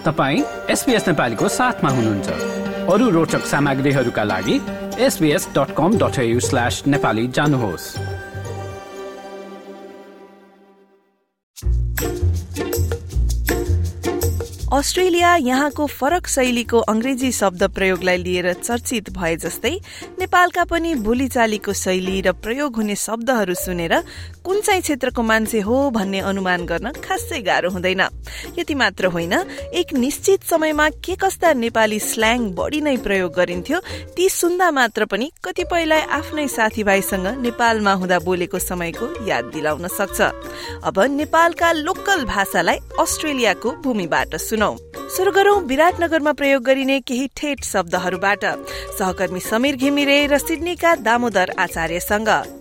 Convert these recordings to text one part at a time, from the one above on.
तपाईँ एसपिएस नेपालीको साथमा हुनुहुन्छ। अरू रोचक सामग्रीहरूका लागि SBS dot com dot slash Nepali जानुहोस्। अस्ट्रेलिया यहाँको फरक शैलीको अंग्रेजी शब्द प्रयोगलाई लिएर चर्चित भए जस्तै नेपालका पनि बोलीचालीको शैली र प्रयोग हुने शब्दहरू सुनेर कुन चाहिँ क्षेत्रको मान्छे हो भन्ने अनुमान गर्न खासै गाह्रो हुँदैन। यति मात्र होइन एक निश्चित समयमा के कस्ता नेपाली स्ल्याङ बढी नै प्रयोग गरिन्थ्यो ती सुन्दा मात्र पनि कतिपयलाई आफ्नै साथीभाइसँग नेपालमा हुँदा बोलेको समयको याद दिलाउन सक्छ। अब नेपालका लोकल भाषालाई अस्ट्रेलियाको भूमिबाट सुनौ। सुरु गरौं विराटनगरमा प्रयोग गरिने केही ठेट शब्दहरूबाट। सहकर्मी समीर घिमिरे र सिडनीका दामोदर आचार्यसँग।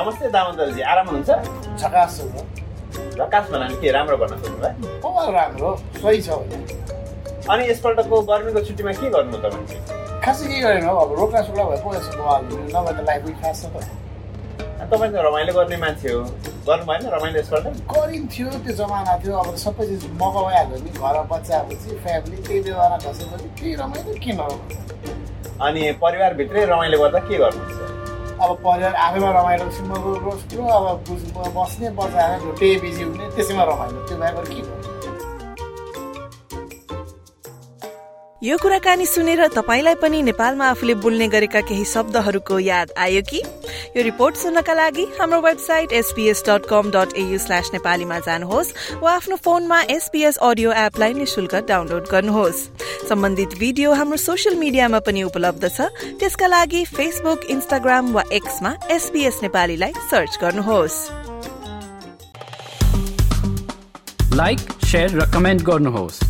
नमस्ते दामोदरजी आराम हुनुहुन्छ? झकास झकास भन्नाले के राम्रो भन्न सक्नुभयो कमाल राम्रो? सही छ भने। अनि यसपल्टको गर्मीको छुट्टीमा के गर्नु तपाईँ चाहिँ खासै के गरेन हौ? अब रोक्ला सोक्ला भए पो यसो नभए त लाइफ खास छ त। तपाईँ त रमाइलो गर्ने मान्छे हो। गर्नु भएन रमाइलो यसपल्ट? गरिन्थ्यो त्यो जमाना थियो। अब सबै चिज मगाइहाल्यो नि। घर बच्चा बच्ची फ्यामिली त्यही बेला घसेपछि केही रमाइलो किन अनि परिवारभित्रै रमाइलो गर्दा के गर्नुहुन्छ? अब परिवार आफैमा रमाइलो सिम्बलको रोस्टो अब बुझ- बस्ने बचाएर ढुट्टै बिजी हुने त्यसैमा रमाइलो। त्यो भएर के भयो? यो कुराकानी सुनेर तपाईँलाई पनि नेपालमा आफूले बोल्ने गरेका केही शब्दहरूको याद आयो कि? यो रिपोर्ट सुन्नका लागि हाम्रो website SBS dot com dot AU slash नेपालीमा जानुहोस् वा आफ्नो फोनमा एसपीएस अडियो एपलाई निशुल्क डाउनलोड गर्नुहोस्। सम्बन्धित भिडियो हाम्रो सोसियल मिडियामा पनि उपलब्ध छ। त्यसका लागि फेसबुक इन्स्टाग्राम वा एक्समा एसपीएस नेपालीलाई सर्च गर्नुहोस्। लाइक र कमेन्ट गर्नुहोस्।